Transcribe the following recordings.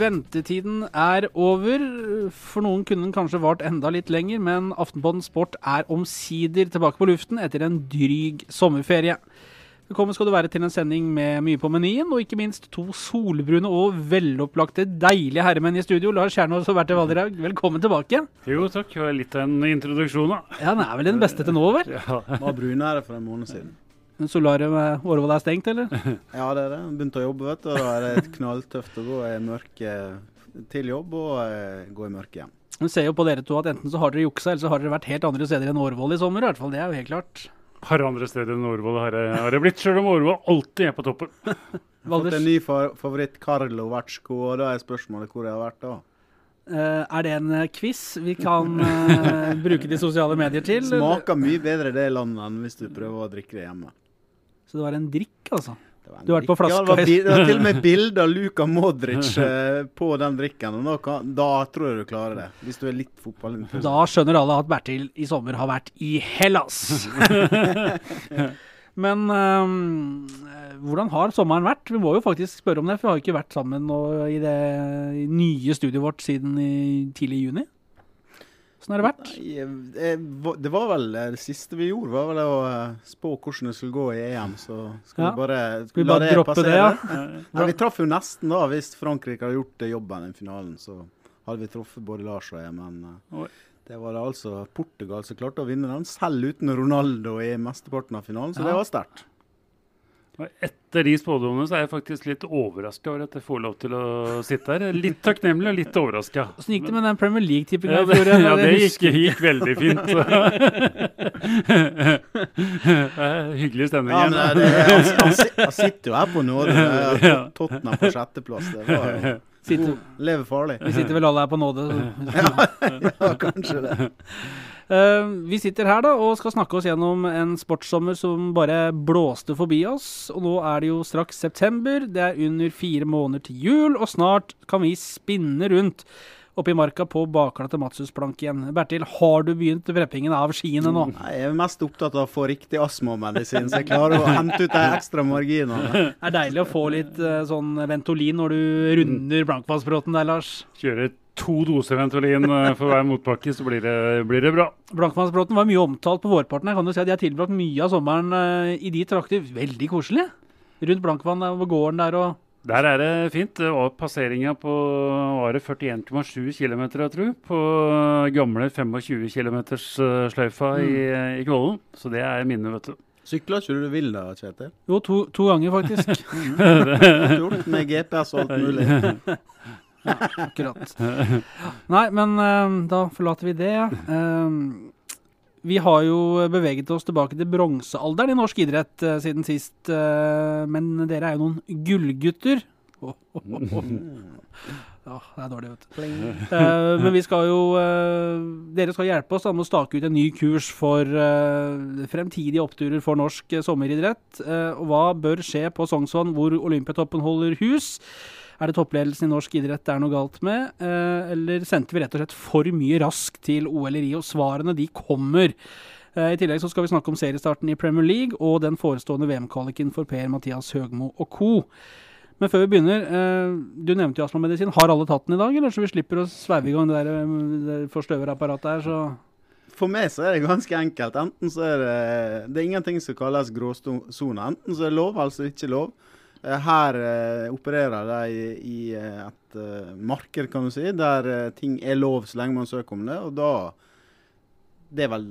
Ventetiden er over. For noen kunne den kanskje vart enda litt lenger, men Aftenpåten Sport er omsider tilbake på luften etter en dryg sommerferie. Velkommen skal du være til en sending med mye på menyen, og ikke minst to solbrune og velopplagte, deilige herremenn i studio. Lars Kjernås og Bertil Valderhaug, velkommen tilbake. Jo, takk. Det var Litt av en introduksjon, da. Ja, Den er vel den beste til nå, vel? Ja. Var brunere for en måned siden. Solariet med Årvoll er stengt, eller? Ja, det er det. Begynte å jobbe, vet du. og Da er det knalltøft å gå i mørket til jobb og gå i mørket hjem. Vi ser jo på dere to at enten så har dere juksa, eller så har dere vært helt andre steder enn Årvoll i sommer. i hvert fall, Det er jo helt klart. Par andre steder enn Årvoll har det, har det blitt, sjøl om Årvoll alltid er på toppen. Fått en ny favoritt, Carlo Vertsco, og da er spørsmålet hvor jeg har vært da. Uh, er det en eh, quiz vi kan uh, bruke de sosiale medier til? Smaker mye bedre det landet enn hvis du prøver å drikke det hjemme. Det var en drikk, altså? Du har vært på flaska? Ja, det, var til og med bilde av Luka Modric eh, på den drikken. og da, kan, da tror jeg du klarer det, hvis du er litt fotballinteressert. Da skjønner alle at Bertil i sommer har vært i Hellas. Men øhm, hvordan har sommeren vært? Vi må jo faktisk spørre om det, for vi har jo ikke vært sammen i det nye studioet vårt siden i tidlig juni. Hvordan har det vært? Nei, eh, det- Det var vel eh, det siste vi gjorde, var vel å eh, spå hvordan det skulle gå i EM. Så skal Ja. vi bare, Skal vi la bare droppe det, passere. ja? Nei, vi traff jo nesten, da. Hvis Frankrike hadde gjort eh, jobben i finalen, så hadde vi truffet både Lars og jeg. Men eh, Oi. det var det altså Portugal som klarte å vinne den, selv uten Ronaldo i mesteparten av finalen. Så Ja. det var sterkt. Og Etter de spådommene så er jeg faktisk litt overraska over at jeg får lov til å sitte her. Litt takknemlig og litt overraska. Åssen gikk det med den Premier League-tippinga Ja, det, ja, det gikk, gikk veldig fint. Hyggelig stemning Ja, men det, det, han, han, sitter jo her på nåde. Ja. Tottenham på sjetteplass. Det var jo Sitter, Lever farlig. vi sitter vel alle her på nåde. Ja, kanskje det. Eh, vi sitter her da og skal snakke oss gjennom en sportssommer som bare blåste forbi oss. Og nå er det jo straks september, det er under fire måneder til jul, og snart kan vi spinne rundt oppe i marka på bakglatte Matshus-plank igjen. Bertil, har du begynt vreppingen av skiene nå? Nei, jeg er mest opptatt av å få riktig astmamedisin, så jeg klarer å hente ut de ekstra marginene. Det er deilig å få litt eh, sånn Ventolin når du runder Blankvannsbråten der, Lars. Kjøre to doser Ventolin eh, for hver motbakke, så blir det, blir det bra. Blankvannsbråten var mye omtalt på vårparten. Jeg kan jo si at de har tilbrakt mye av sommeren eh, i de trakter. Veldig koselig. Rundt Blankvann og gården der og Der er det fint. Det var passeringa på var det 41,7 km, jeg tror, på gamle 25 km-sløyfa i, i Kvålen. Så det er minnet, vet du. Sykler ikke du vil da, Kjetil? Jo, to, to ganger, faktisk. Gjort med GPS og alt mulig. Akkurat. Nei, men uh, da forlater vi det. Uh, vi har jo beveget oss tilbake til bronsealderen i norsk idrett uh, siden sist. men dere er jo noen gullgutter. Oh, oh, oh. Ja, det er dårlig, vet du. Uh, men vi skal jo uh, Dere skal hjelpe oss da, med å stake ut en ny kurs for uh, fremtidige oppturer for norsk sommeridrett. Og hva bør skje på Sognsvann, hvor Olympiatoppen holder hus? Er det toppledelsen i norsk idrett det er noe galt med, eh, eller sendte vi rett og slett for mye raskt til OL i Rio? Svarene de kommer. Eh, I tillegg så skal vi snakke om seriestarten i Premier League og den forestående VM-kvaliken for Per-Mathias Høgmo og co. Men før vi begynner, eh, du nevnte jo astmamedisin. Har alle tatt den i dag, eller så vi slipper å sveive i gang det der forstøverapparatet her, så For meg så er det ganske enkelt. Enten så er det Det er ingenting som kalles gråsone. Enten så er det lov, eller så det ikke lov. Eh, Her eh, opererer de i, eh, et eh, marked, kan du si, der eh, ting er lov så lenge man søker om det. Og da Det er vel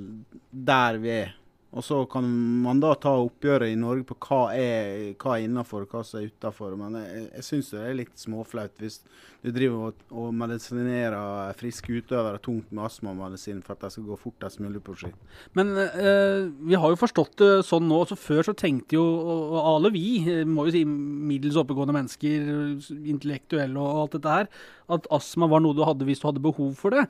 der vi er. Og så kan man da ta oppgjøret i Norge på hva er, hva er innafor og hva som er utafor. Men jeg, jeg syns det er litt småflaut hvis du driver og, og medisinerer friske utøvere tungt med astmamedisin for at de skal gå fortest mulig på ski. Men eh, vi har jo forstått det sånn nå. så Før så tenkte jo og alle vi, eh, må jo si middels oppegående mennesker, intellektuelle og alt dette her, at astma var noe du hadde hvis du hadde behov for det.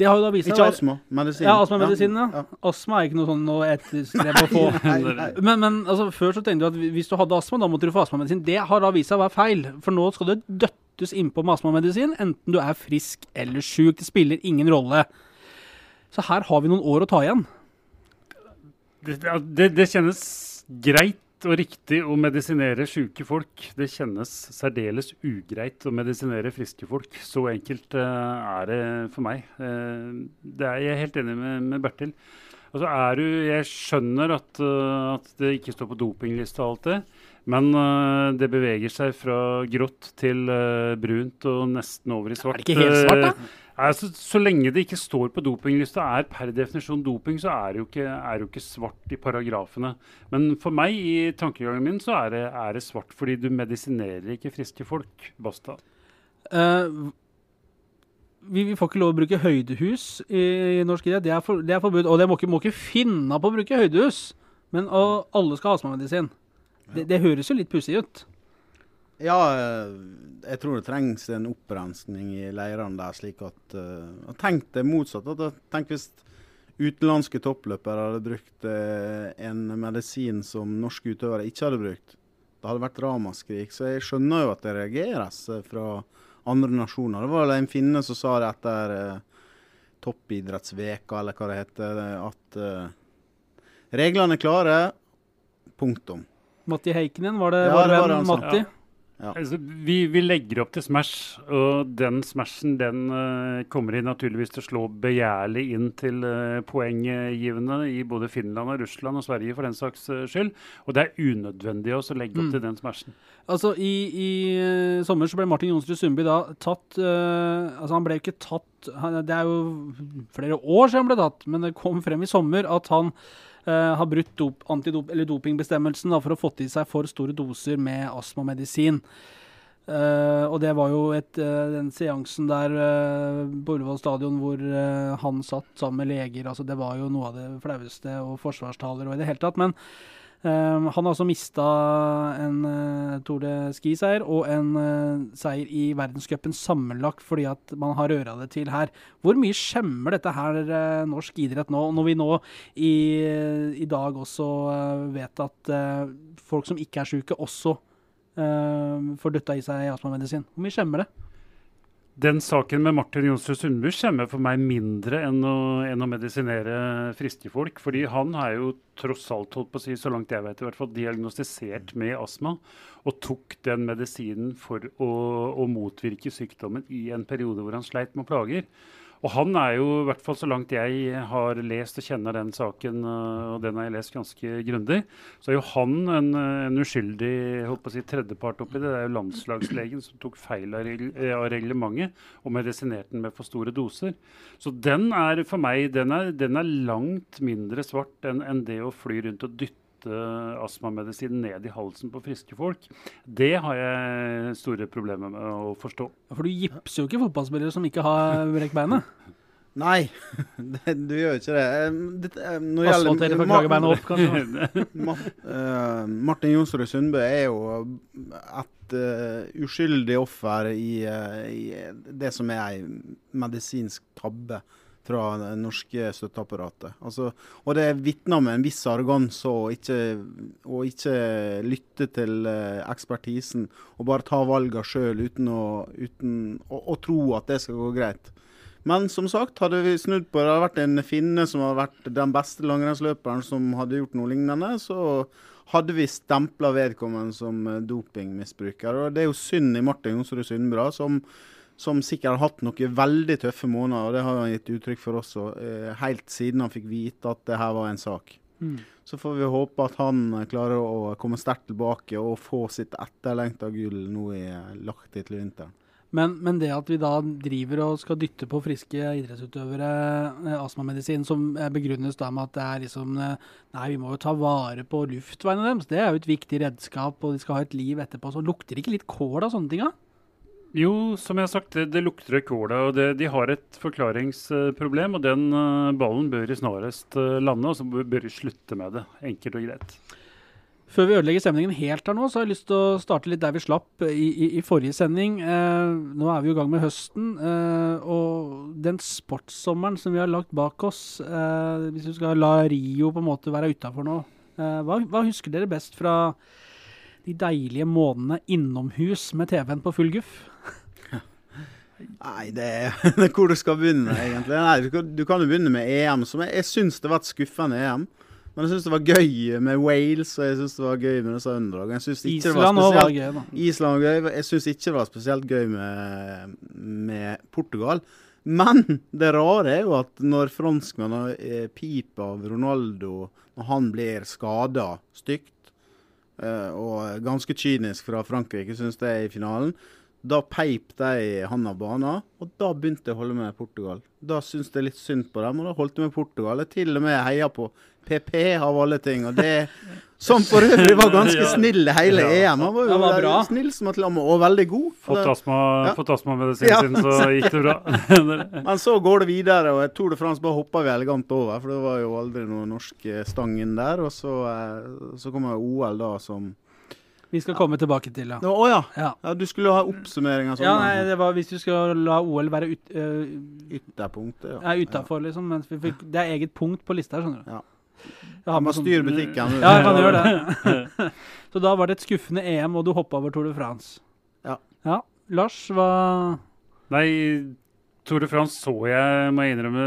Det har jo da vist seg Ikke være- astma, medisin. Ja, astmamedisin, ja. ja. Astma er ikke noe sånn å etterstrebe å få. Nei, nei. Men, men altså, før så tenkte du at hvis du hadde astma, da måtte du få astmamedisin. Det har da vist seg å være feil. For nå skal du døttes innpå med astmamedisin, enten du er frisk eller sjuk. Det spiller ingen rolle. Så her har vi noen år å ta igjen. Det, det, det kjennes greit og riktig å medisinere syke folk. Det kjennes særdeles ugreit å medisinere friske folk. Så enkelt uh, er det for meg. Uh, det er jeg er helt enig med, med Bertil. Altså er du, jeg skjønner at, uh, at, det ikke står på dopinglista og alt det, men det beveger seg fra grått til brunt og nesten over i svart. Er det ikke helt svart, da? Altså, så lenge det ikke står på dopinglista, er per definisjon doping, så er det jo ikke, er jo ikke svart i paragrafene. Men for meg, i tankegangen min, så er det, er det svart fordi du medisinerer ikke friske folk. Basta. Uh, vi, vi, får ikke lov å bruke høydehus i, i norsk idrett. Det det er forbudt. Og det må ikke, ikke finne på å bruke høydehus. Men og, alle skal ha astmamedisin. Det, det høres jo litt pussig ut. Ja, eh, jeg tror det trengs en opprensning i leirene der, slik at uh, Tenk det motsatt. Tenk hvis utenlandske toppløpere hadde brukt uh, en medisin som norske utøvere ikke hadde brukt. Det hadde vært ramaskrik. Så jeg skjønner jo at det reageres fra andre nasjoner. Det var en finne som sa det etter uh, toppidrettsveka, eller hva det heter, at uh, reglene er klare. Punktum. Matti Heikkinen, var det, ja, var det, var Matti? Ja. Ja. Altså, vi, vi, legger opp til Smash, og den Smashen den uh, kommer inn naturligvis til å slå begjærlig inn til uh, poenggivende i både Finland, og Russland og Sverige for den saks uh, skyld. Og det er unødvendig også å legge opp mm. til den Smashen. Altså, I, i sommer så ble Martin Jonsrud Sundby da tatt Altså, han ble ikke tatt han, Det er jo flere år siden han ble tatt, men det kom frem i sommer at han Uh, har brutt dop, dopingbestemmelsen for å få i seg for store doser med astmamedisin. Uh, og det var jo et, uh, den seansen der på Ullevål stadion hvor han satt sammen med leger. altså Det var jo noe av det flaueste, og forsvarstaler og i det hele tatt. Men Um, han har altså mista en uh, Tour de Ski-seier og en uh, seier i verdenscupen sammenlagt fordi at man har røra det til her. Hvor mye skjemmer dette her uh, norsk idrett nå, når vi nå i, i dag også vet at folk som ikke er syke, også får døtta i seg astmamedisin? Hvor mye skjemmer det? Den saken med Martin Jonsrud Sundby kommer for meg mindre enn å, enn å, medisinere friske folk. fordi han er jo tross alt, holdt på å si, så langt jeg vet, i hvert fall diagnostisert med astma. Og tok den medisinen for å, å motvirke sykdommen i en periode hvor han sleit med plager. Og han er jo, i hvert fall så langt jeg har lest og kjenner den saken, og den har jeg lest ganske grundig, så er jo han en, en uskyldig holdt på å si, tredjepart oppi det. Det er jo landslagslegen som tok feil av, av reglementet og medisinerte den med for store doser. Så den er for meg den er, den er langt mindre svart enn en det å fly rundt og dytte astmamedisin ned i halsen på friske folk, det har jeg store problemer med å forstå. For du gipser jo ikke fotballspillere som ikke har brekt beinet. Nei, det, du gjør ikke det. det når Asfaltere for kragebeinet opp, kanskje? uh, Martin Jonsrud Sundbø er jo et uh, uskyldig offer i, uh, i, det som er ei medisinsk tabbe fra det norske støtteapparatet. Altså, og det vitner med en viss arroganse å ikke, ikke lytte til uh, ekspertisen og bare ta valgene sjøl uten, å, uten å, å, tro at det skal gå greit. Men som sagt, hadde vi snudd på det, hadde vært en finne som hadde vært den beste langrennsløperen som hadde gjort noe lignende, så hadde vi stempla vedkommende som eh, dopingmisbruker. Og Det er jo synd i Martin Jonsrud Sundbra, som som sikkert har hatt noen veldig tøffe måneder, og det har han gitt uttrykk for også, eh, helt siden han fikk vite at det her var en sak. Mm. Så får vi håpe at han klarer å komme sterkt tilbake og få sitt etterlengta gull nå i lagt til vinteren. Men, men, det at vi da driver og skal dytte på friske idrettsutøvere eh, astmamedisin, som begrunnes da med at det er liksom eh, Nei, vi må jo ta vare på luftveiene deres. Det er jo et viktig redskap, og de skal ha et liv etterpå. Så lukter det ikke litt kål av sånne ting? da? Jo, som jeg har sagt, det, det lukter cola. og det, De har et forklaringsproblem. og Den uh, ballen bør i snarest uh, lande, og så bør de slutte med det. Enkelt og greit. Før vi ødelegger stemningen helt her nå, så har jeg lyst til å starte litt der vi slapp i, i, i forrige sending. Eh, nå er vi i gang med høsten, eh, og den sportssommeren som vi har lagt bak oss eh, Hvis vi skal la Rio på en måte være utafor nå, eh, hva, hva, husker dere best fra de deilige månedene innomhus med TV-en på full guff? Nei, det er, hvor du skal begynne, egentlig. Nei, du, kan, jo begynne med EM, som jeg, jeg syns det var et skuffende EM. Men jeg syns det var gøy med Wales, og jeg syns det var gøy med disse underlagene. Synes Island òg var gøy, da. Island var gøy. Jeg syns ikke det var spesielt gøy med, med Portugal. Men det rare er jo at når franskmennene eh, piper av Ronaldo når han blir skada stygt, og ganske kynisk fra Frankrike, syns jeg, i finalen, da peip de han av banen, og da begynte jeg å holde med Portugal. Da syntes jeg litt synd på dem, og da holdt jeg med Portugal. Jeg til og med heia på PP av alle ting. og det Som for øvrig var ganske snill hele Ja. EM. Han var jo Han var bra. snill som et lam og veldig god. Fått, astmamedisinen astma, Ja. Ja. sin, så gikk det bra. Men så går det videre, og jeg tror det Frans bare hoppa vi elegant over. For det var jo aldri noe norsk stang inn der. Og så, eh, så kommer OL da som Vi skal komme tilbake til, ja. Å ja. Ja. ja! Du skulle ha oppsummering av sånn? Ja, nei, det var hvis du skal la OL være ut, øh, Ytterpunktet, ja. ja utafor, liksom. Mens vi fikk, det er eget punkt på lista her, skjønner du. Ja. Jeg har med sånn- butikken. Ja, jeg kan gjøre det. Så da var det et skuffende EM, og du hoppa over Tour de France. Ja. ja. Lars, hva Nei, Tour de France så jeg, må jeg innrømme,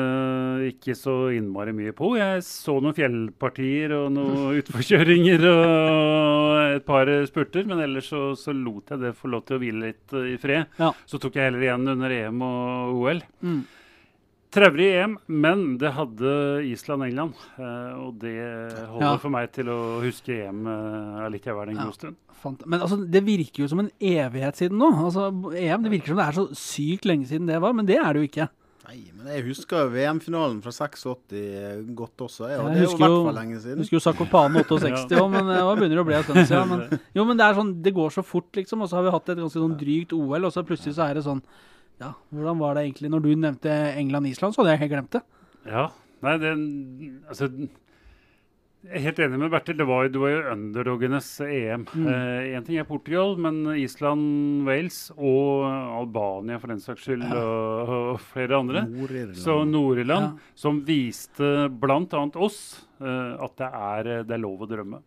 ikke så innmari mye på. Jeg så noen fjellpartier og noen utforkjøringer og et par spurter, men ellers så, så lot jeg det få lov til å hvile litt eh, i fred. Ja. Så tok jeg heller igjen under EM og OL. mm. Traurig EM, men det hadde Island-England. eh, og det holder Ja. for meg til å huske EM allikevel en Ja. god stund. Fant, men altså, det virker jo som en evighet siden nå. Altså, EM, Det virker som det er så sykt lenge siden det var, men det er det jo ikke. Nei, men jeg husker jo VM-finalen fra 86 godt også. og Jeg det er jo i hvert fall lenge Jeg siden. husker jo Sakopane 68 òg, men det begynner å bli en stund siden. Men, jo, men det er sånn, det går så fort, liksom. Og så har vi hatt et ganske sånn drygt OL, og så plutselig så er det sånn Ja, hvordan var det egentlig Når du nevnte England-Island, så hadde jeg helt glemt det. Ja. Nei, det, Altså jeg er helt enig med Bertil. Det var, jo- det var jo underdogenes EM. Mm. eh, ting er Portugal, men Island, Wales og Albania for den saks skyld, og, og flere andre. Nord-Irland. Så Nord-Irland, Ja. som viste bl.a. oss eh, at det er, det er lov å drømme.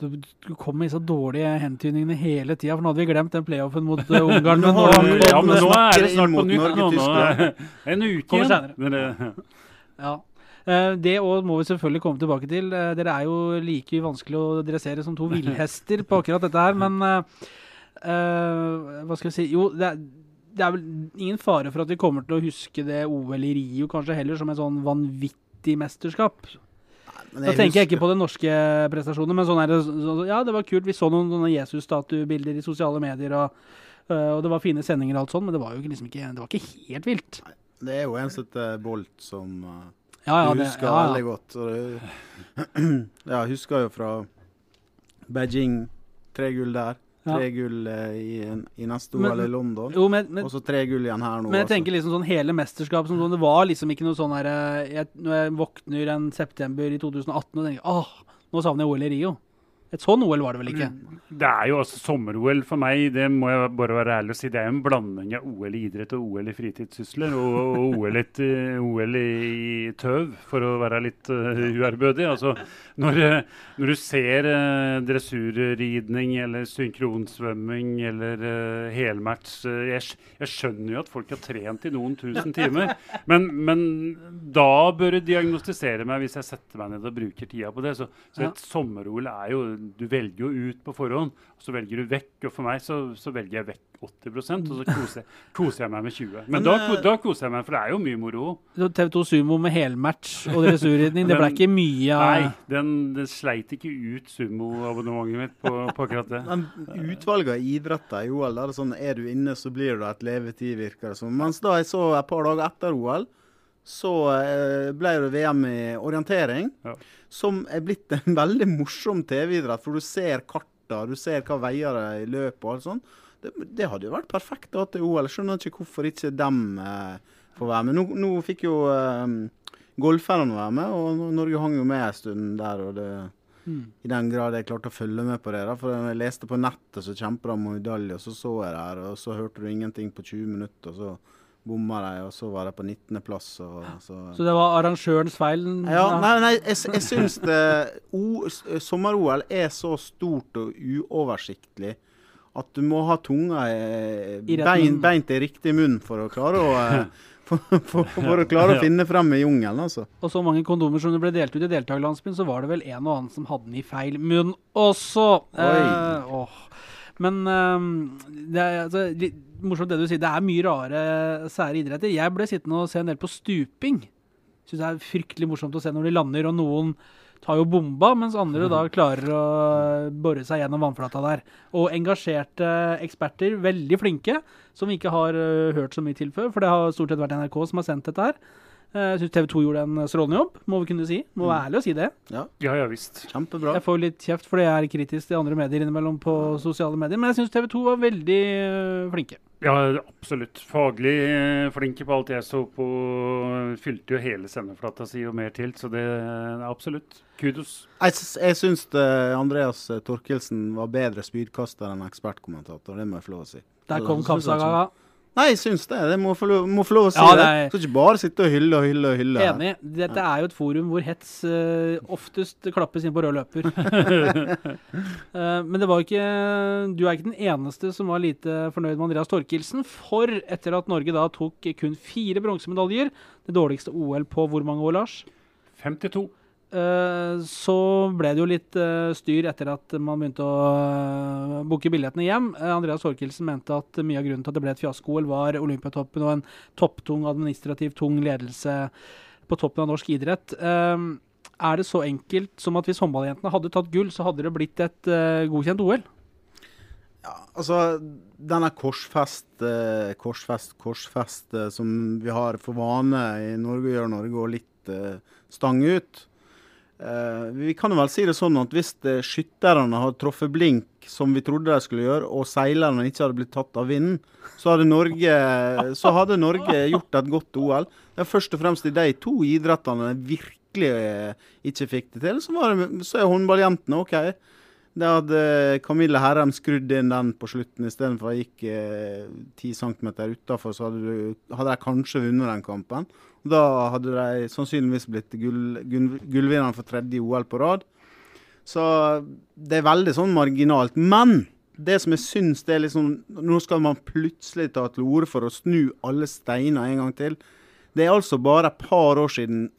Du, du kom med disse dårlige hentydningene hele tida, for nå hadde vi glemt den playoffen mot uh, Ungarn. Men nå, Ja, men nå er det snart på nytt. Norge, Nå, nå en uke igjen. ja. Eh, det òg må vi selvfølgelig komme tilbake til. Eh, dere er jo like vanskelig å dressere som to villhester på akkurat dette her, men eh, Hva skal vi si Jo, det er, det er vel ingen fare for at vi kommer til å huske det OL i Rio kanskje heller som et sånn vanvittig mesterskap. Da tenker jeg ikke på den norske prestasjonen, men sånn er det så, Ja, det var kult. Vi så noen noen Jesus-statuebilder i sosiale medier, og, øh, og det var fine sendinger og alt sånn, men det var jo liksom ikke, det var ikke helt vilt. Det er jo en sette Bolt, som uh, Ja, ja, du det, husker ja, veldig godt. Og det, ja, husker jo fra Beijing. Tre gull der. Ja. Tre gull eh, i, i neste OL i London. Og så tre gull igjen her nå. men jeg altså. tenker liksom sånn hele mesterskap som sånn, Det var liksom ikke noe sånn her øh, jeg, Når jeg våkner en september i 2018 og tenker åh, nå savner jeg OL i Rio. Et sånn OL var det vel ikke? Det er jo altså sommer-OL for meg, det må jeg bare være ærlig og si. Det er en blanding av OL i idrett og OL i fritidssysler. Og, og OL, et, OL i, tøv, for å være litt uh, uærbødig. Altså, når, eh, når du ser uh, dressurridning eller synkronsvømming eller uh, helmatch jeg, jeg skjønner jo at folk har trent i noen tusen timer, men, men da bør du diagnostisere meg hvis jeg setter meg ned og bruker tida på det. Så, så et sommer-OL er jo Du velger jo ut på forhånd, og så velger du vekk. Og for meg så, så velger jeg vekk 80% og så koser, koser jeg meg med 20 Men, Men, da, eh, da koser jeg meg, for det er jo mye moro. Så TV2 Sumo med helmatch og dressurridning, det ble ikke mye av Nei, den, den sleit ikke ut sumoabonnementet mitt på, på akkurat det. Men utvalget av idretter i OL, da er det sånn er du inne, så blir du et levetid, virker det som. Mens da jeg så et par dager etter OL, så eh, ble det VM i orientering. Ja. Som er blitt en veldig morsom TV-idrett, for du ser karta, du ser hva veier det i løpet og alt sånt. Det, det hadde jo vært perfekt da til OL. Skjønner ikke hvorfor ikke dem eh, får være med. Nå, nå fikk jo eh, golferne være med, og Norge hang jo med en stund der. og det... Mm. I den grad jeg klarte å følge med på det. da, For jeg leste på nettet, så kjemper de om medalje, og så så jeg det her, og så hørte du ingenting på 20 minutter, og så bomma de, og så var de på 19.-plass. og så... Så det var arrangørens feil? Ja, nei, nei, jeg, jeg syns Sommer-OL er så stort og uoversiktlig at du må ha tunga I bein, beint i riktig munn for å klare å, eh, for, for, for å klare å finne frem i jungelen, altså. Og så mange kondomer som det ble delt ut i deltakerlandsbyen, så var det vel en og annen som hadde den i feil munn også. Eh, åh. Men eh, det er altså, litt morsomt det du sier. Det er mye rare, sære idretter. Jeg ble sittende og se en del på stuping. Syns det er fryktelig morsomt å se når de lander, og noen tar jo bomba, mens andre da klarer å bore seg gjennom vannflata der. Og engasjerte eksperter, veldig flinke, som vi ikke har uh, hørt så mye til før. For det har stort sett vært NRK som har sendt dette her. Uh, Jeg syns TV 2 gjorde en strålende jobb, må vi kunne si. Må være ærlig og si det. Ja, ja visst. Kjempebra. Jeg får litt kjeft fordi jeg er kritisk til andre medier innimellom på sosiale medier, men jeg syns TV 2 var veldig uh, flinke. Ja, absolutt. Faglig eh, flinke på alt jeg så på. Fylte jo hele sendeflata si og mer til, så det er absolutt. Kudos. Jeg, jeg syns Andreas Torkelsen var bedre spydkaster enn ekspertkommentator. Det må jeg få lov å si. Der kom Kampsaga. Nei, jeg syns det. Det må få lov, må få lov å si Ja, det. det er- Skal ikke bare sitte og hylle og hylle og hylle. Enig. Dette er jo et forum hvor hets uh, oftest klappes inn på rød løper. uh, men det var ikke Du er ikke den eneste som var lite fornøyd med Andreas Torkelsen. For etter at Norge da tok kun fire bronsemedaljer, det dårligste OL på hvor mange år, Lars? 52. Eh, så ble det jo litt eh, styr etter at man begynte å uh, booke billettene hjem. Eh, Andreas Thorkildsen mente at mye av grunnen til at det ble et fiasko-OL, var Olympiatoppen og en topptung, administrativ tung ledelse på toppen av norsk idrett. Eh, er det så enkelt som at hvis håndballjentene hadde tatt gull, så hadde det blitt et eh, godkjent OL? Ja, altså, denne korsfest, eh, korsfest, korsfest eh, som vi har for vane i Norge gjør Norge, litt eh, stang ut. Eh, vi kan jo vel si det sånn at hvis eh, skytterne hadde truffet blink, som vi trodde de skulle gjøre, og seilerne ikke hadde blitt tatt av vinden, så hadde Norge, så hadde Norge gjort et godt OL. Det er først og fremst i de to idrettene virkelig eh, ikke fikk det til. Så, var det, så er håndballjentene OK. Det hadde Camilla Herrem skrudd inn den på slutten istedenfor jeg gikk eh, 10 cm utafor, så hadde, du, hadde de kanskje vunnet den kampen. Da hadde de sannsynligvis blitt gull, gull, gullvinnerne for tredje OL på rad. Så det er veldig sånn marginalt. Men det som jeg syns det er sånn Nå skal man plutselig ta til orde for å snu alle steiner en gang til. Det er altså bare et par år siden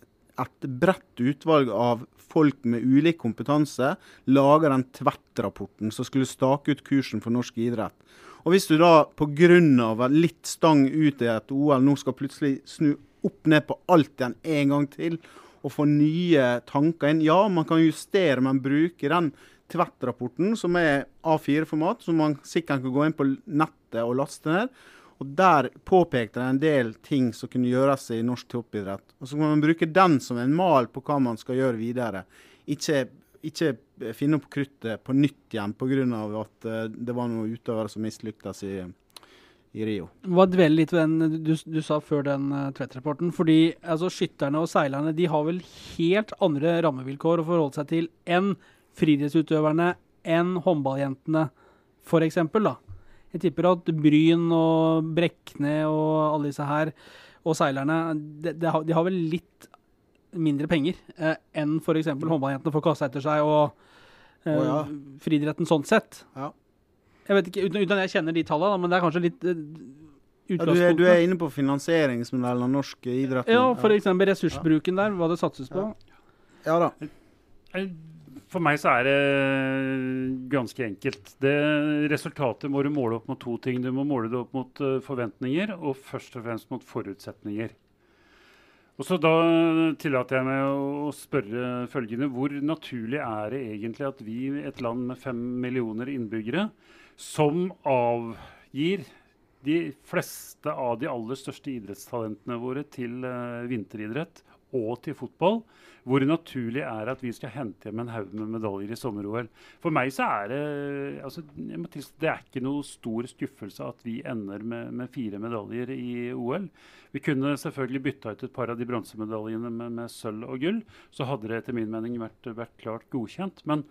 et bredt utvalg av folk med ulik kompetanse laga den Tvedt-rapporten som skulle stake ut kursen for norsk idrett. Og Hvis du da pga. litt stang ut i et OL nå skal plutselig snu opp ned på alt igjen en gang til og få nye tanker inn Ja, man kan justere, men bruke den tvettrapporten som er A4-format, som man sikkert kan gå inn på nettet og laste ned. Og Der påpekte de en del ting som kunne gjøres i norsk toppidrett. Og Så kan man bruke den som en mal på hva man skal gjøre videre. Ikke, ikke finne opp kruttet på nytt igjen pga. at eh, det var noen utøvere som mislyktes i, i Rio. Hva dveler litt ved den du, du sa før den uh, Tvedt-rapporten. Fordi altså, skytterne og seilerne de har vel helt andre rammevilkår å forholde seg til enn friidrettsutøverne, enn håndballjentene, f.eks. Jeg tipper at Bryn og Brekne og alle disse her, og seilerne, de, de, har, de har vel litt mindre penger eh, enn f.eks. håndballjentene får kasta etter seg, og eh, oh, ja. friidretten sånn sett. Ja. Jeg vet ikke, uten, uten at jeg kjenner de tallene, men det er kanskje litt eh, Ja, du, er, du er inne på finansieringsmodellen av norsk idrett. Ja, f.eks. ressursbruken der, hva det satses på. Ja da. Eh, For meg så er det ganske enkelt. Det Resultatet må du måle opp mot to ting. Du må måle det opp mot eh, forventninger, og først og fremst mot forutsetninger. Og så Da tillater jeg meg å spørre følgende. Hvor naturlig er det egentlig at vi, et land med fem millioner innbyggere, som avgir de fleste av de aller største idrettstalentene våre til eh, vinteridrett og til fotball, hvor naturlig er at vi skal hente hjem en haug med medaljer i sommer-OL. For meg så er det altså, jeg må tilstå, det er ikke noe stor skuffelse at vi ender med, med fire medaljer i OL. Vi kunne selvfølgelig bytta ut et par av de bronsemedaljene med, med sølv og gull. Så hadde det etter min mening vært, vært klart godkjent. Men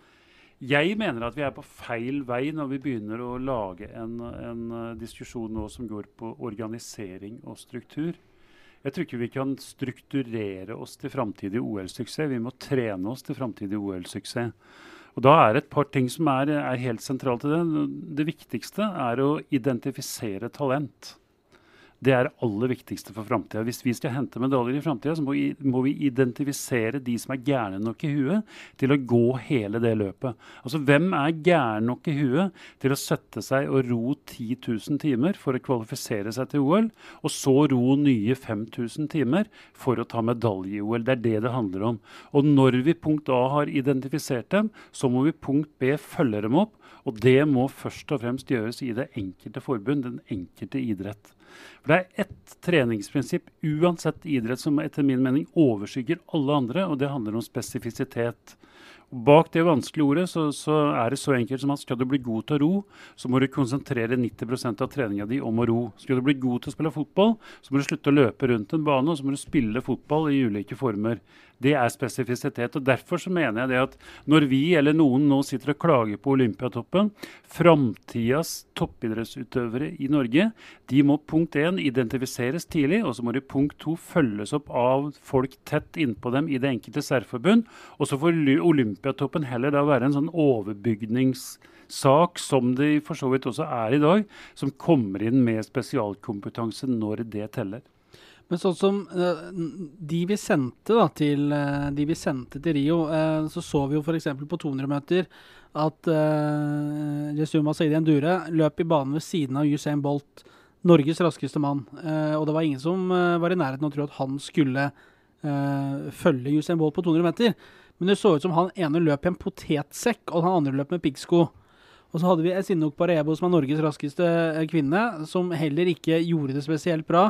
jeg mener at vi er på feil vei når vi begynner å lage en, en eh, diskusjon nå som går på organisering og struktur. Jeg tror ikke vi kan strukturere oss til framtidig OL-suksess. Vi må trene oss til framtidig OL-suksess. Og Da er et par ting som er, er helt sentralt i det. Det viktigste er å identifisere talent. Det er det aller viktigste for framtida. Hvis vi skal hente medaljer i framtida, så må vi, må vi, identifisere de som er gærne nok i huet til å gå hele det løpet. Altså hvem er gæren nok i huet til å sette seg og ro 10 000 timer for å kvalifisere seg til OL, og så ro nye 5000 timer for å ta medalje i OL? Det er det det handler om. Og når vi punkt A har identifisert dem, så må vi punkt B følge dem opp. Og det må først og fremst gjøres i det enkelte forbund, den enkelte idrett. For Det er ett treningsprinsipp uansett idrett som etter min mening overskygger alle andre, og det handler om spesifisitet. Bak det vanskelige ordet så, så, er det så enkelt som at skal du bli god til å ro, så må du konsentrere 90% av treninga di om å ro. Skal du bli god til å spille fotball, så må du slutte å løpe rundt en bane, og så må du spille fotball i ulike former. Det er spesifisitet. og Derfor så mener jeg det at når vi eller noen nå sitter og klager på Olympiatoppen, framtidas toppidrettsutøvere i Norge, de må punkt 1 identifiseres tidlig, og så må de punkt 2 følges opp av folk tett innpå dem i det enkelte særforbund. Og så får Olympiatoppen heller da være en sånn overbygningssak, som det for så vidt også er i dag, som kommer inn med spesialkompetanse når det teller. Men sånn som uh, de vi sendte da, til, uh, de vi sendte til Rio, uh, så så vi jo f.eks. på 200-meter at uh, Jesuma Saidi Endure løp i banen ved siden av Usain Bolt, Norges raskeste mann. og det var ingen som var i nærheten av å tro at han skulle følge Usain Bolt på 200 meter. Men det så ut som han ene løp i en potetsekk, og han andre løp med piggsko. Og så hadde vi Esinok Parebo, som er Norges raskeste kvinne, som heller ikke gjorde det spesielt bra.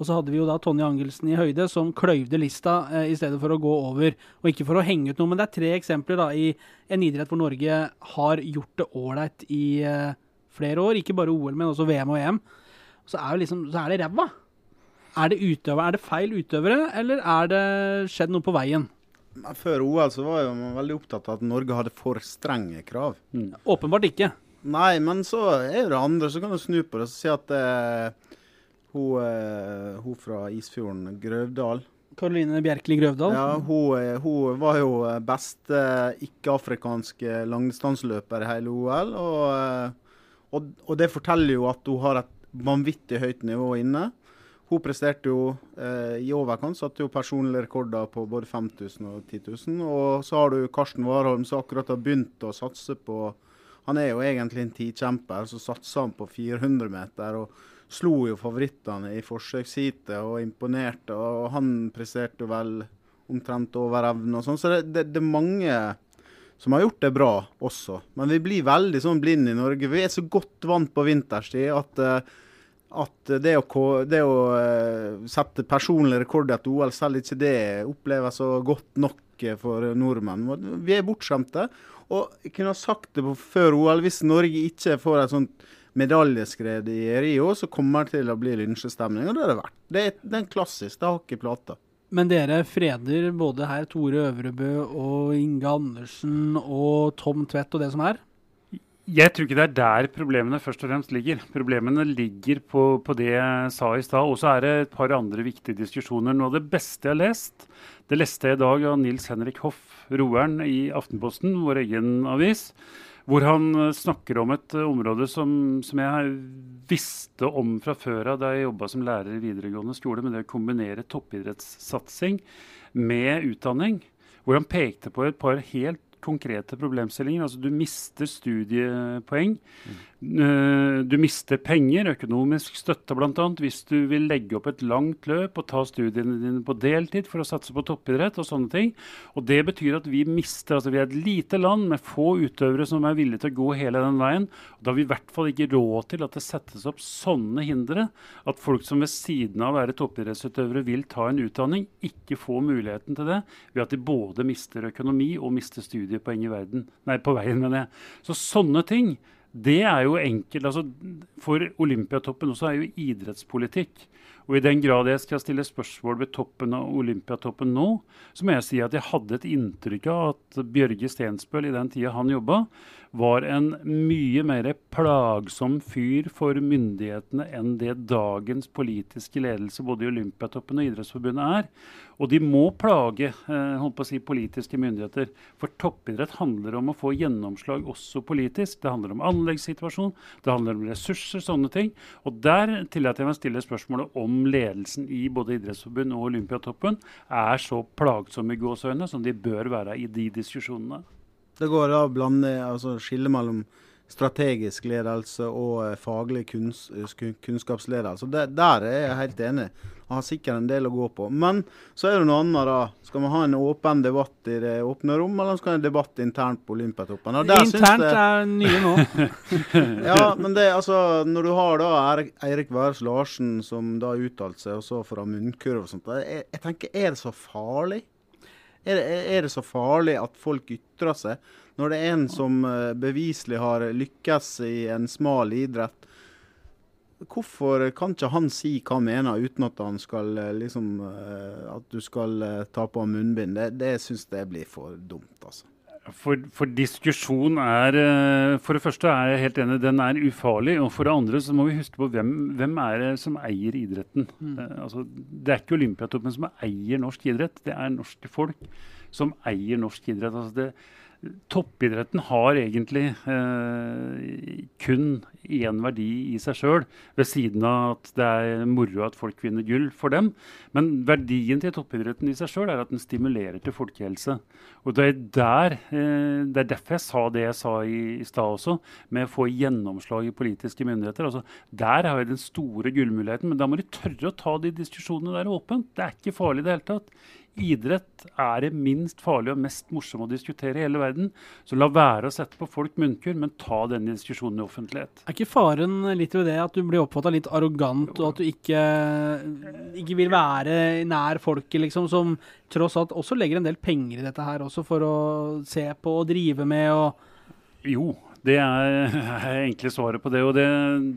Og så hadde vi jo da Tonje Angelsen i høyde, som kløyvde lista eh, i stedet for å gå over. Og ikke for å henge ut noe, men det er tre eksempler da i en idrett hvor Norge har gjort det ålreit i eh, flere år. Ikke bare OL, men også VM og EM. Så er, liksom, så er det ræva. Er det, utøver, er det feil utøvere, eller er det skjedd noe på veien? Før OL så var man veldig opptatt av at Norge hadde for strenge krav. Mm. Åpenbart ikke. Nei, men så er det andre. Så kan du snu på det og si at eh, hun, eh, hun fra Isfjorden, Grøvdal. Karoline Bjerkeli Grøvdal? Ja, hun, eh, hun, var jo beste ikke-afrikanske langdistanseløper i hele OL. Og, eh, og, og, det forteller jo at hun har et vanvittig høyt nivå inne. Hun presterte jo eh, i overkant, satte jo personlige rekorder på både 5000 og 10 000. Og så har du Karsten Warholm som akkurat har begynt å satse på Han er jo egentlig en tikjemper, så satser han på 400 meter. og slo jo favorittene i forsøksheatet og imponerte. Og han presterte vel omtrent over evne og sånn. Så det, det, det, er mange som har gjort det bra også. Men vi blir veldig sånn blinde i Norge. Vi er så godt vant på vinterstid at, eh, at det å, det å eh, sette personlig rekord i et OL, selv ikke det oppleves så godt nok for nordmenn. Vi er bortskjemte. Og jeg kunne ha sagt det før OL, hvis Norge ikke får et sånt medaljeskred i Rio, så kommer det til å bli lynsjestemning. Og det har det vært. Det er, det er en klassisk. Det har ikke plata. Men dere freder både her Tore Øvrebø og Inge Andersen og Tom Tvedt og det som er? Jeg tror ikke det er der problemene først og fremst ligger. Problemene ligger på, på det jeg sa i stad. Og så er det et par andre viktige diskusjoner. Noe av det beste jeg har lest, det leste jeg i dag av Nils Henrik Hoff, roeren i Aftenposten, vår egen avis. Hvor han eh, snakker om et eh, område som, som jeg visste om fra før av da jeg jobba som lærer i videregående skole, med det å kombinere toppidrettssatsing med utdanning. Hvor han pekte på et par helt konkrete problemstillinger. Altså du mister studiepoeng. Mm. Du mister penger, økonomisk støtte bl.a. hvis du vil legge opp et langt løp og ta studiene dine på deltid for å satse på toppidrett og sånne ting. Og det betyr at vi mister altså Vi er et lite land med få utøvere som er villige til å gå hele den veien. og Da har vi i hvert fall ikke råd til at det settes opp sånne hindre. At folk som ved siden av å være toppidrettsutøvere vil ta en utdanning, ikke får muligheten til det ved at de både mister økonomi og mister studiepoeng i verden, nei, på veien. mener jeg. Så sånne ting det er jo enkelt. altså For Olympiatoppen også er jo idrettspolitikk. Og i den grad jeg skal stille spørsmål ved toppen av Olympiatoppen nå, så må jeg si at jeg hadde et inntrykk av at Bjørge Stensbøl i den tida han jobba, var en mye mer plagsom fyr for myndighetene enn det dagens politiske ledelse både i Olympiatoppen og Idrettsforbundet er. Og de må plage eh, holdt på å si, politiske myndigheter. For toppidrett handler om å få gjennomslag også politisk. Det handler om anleggssituasjon, det handler om ressurser, sånne ting. Og der tillater jeg meg å stille spørsmålet om ledelsen i både Idrettsforbundet og Olympiatoppen er så plagsomme i gåseøyne som de bør være i de diskusjonene. Det går da blande, altså skille mellom strategisk ledelse og eh, faglig kunns, kunnskapsledelse. Det, der er jeg helt enig. Jeg har sikkert en del å gå på. Men så er det noe annet. da. Skal vi ha en åpen debatt i det åpne rom, eller skal vi ha en debatt internt på Olympiatoppen? Internt det... er nye nå. ja, men det, altså, når du har da Eirik Værs Larsen som da uttalte seg, og så fra munnkurv og sånt, jeg, jeg tenker, er det så farlig? Er det, er det, så farlig at folk ytrer seg, når det er en som eh, beviselig har lykkes i en smal idrett? Hvorfor kan ikke han si hva han mener, uten at han skal eh, liksom eh, At du skal ta på munnbind? Det, det syns jeg blir for dumt, altså. For, for, diskusjon er eh, For det første er jeg helt enig, den er ufarlig. Og for det andre så må vi huske på hvem, hvem er det som eier idretten. Mm. Uh, altså, det er ikke Olympiatoppen som eier norsk idrett, det er norske folk som eier norsk idrett. Altså det, toppidretten har egentlig eh, kun én verdi i seg sjøl, ved siden av at det er moro at folk vinner gull for dem. Men verdien til toppidretten i seg sjøl er at den stimulerer til folkehelse. Og det er, der, eh, det er derfor jeg sa det jeg sa i, i stad også, med å få gjennomslag i politiske myndigheter. Altså, der har vi den store gullmuligheten, men da må de tørre å ta de diskusjonene der åpent. Det er ikke farlig i det hele tatt. Idrett er det minst farlige og mest morsomme å diskutere i hele verden. Så la være å sette på folk munnkurv, men ta denne diskusjonen i offentlighet. Er ikke faren litt ved det at du blir oppfatta litt arrogant, og at du ikke, ikke, vil være nær folket, liksom, som tross alt også legger en del penger i dette her også, for å se på og drive med og Jo, det er, er egentlig svaret på det. Og det,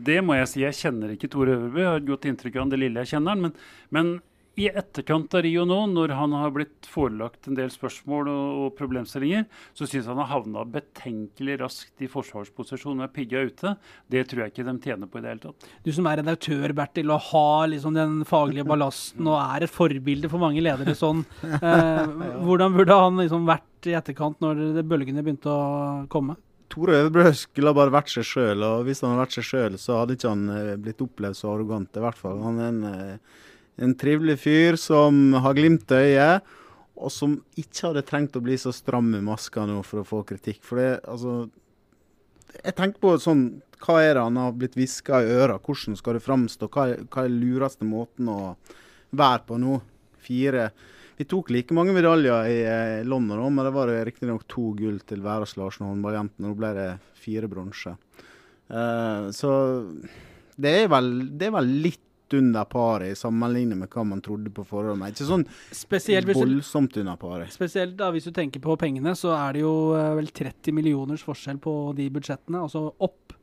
det, må jeg si. Jeg kjenner ikke Tore Øverby. Jeg har et godt inntrykk av det lille jeg kjenner han. Men, men i etterkant av Rio nå, når han har blitt forelagt en del spørsmål og, og problemstillinger, så syns han har havna betenkelig raskt i forsvarsposisjon med pigga ute. Det tror jeg ikke de tjener på i det hele tatt. Du som er redaktør, Bertil, og har liksom den faglige ballasten og er et forbilde for mange ledere sånn, eh, hvordan burde han liksom vært i etterkant når bølgene begynte å komme? Tore Øvrebø skulle bare vært seg sjøl, og hvis han hadde vært seg sjøl, så hadde ikke han eh, blitt opplevd så arrogant, i hvert fall. Han er en eh, en trivelig fyr som har glimt i øyet, og som ikke hadde trengt å bli så stram med maska nå for å få kritikk. For det, altså Jeg tenker på sånn Hva er det han har blitt hviska i øra? Hvordan skal det framstå? Hva, er den lureste måten å være på nå? Fire Vi tok like mange medaljer i eh, London òg, men det var riktignok to gull til Væras Larsen håndballjentene. Nå ble det fire bronse. Uh, så det er, vel, det er vel litt under paret sammenlignet med hva man trodde på forhånd. Men ikke sånn spesielt voldsomt under paret. Spesielt da hvis du tenker på pengene, så er det jo eh, vel 30 millioners forskjell på de budsjettene. Altså opp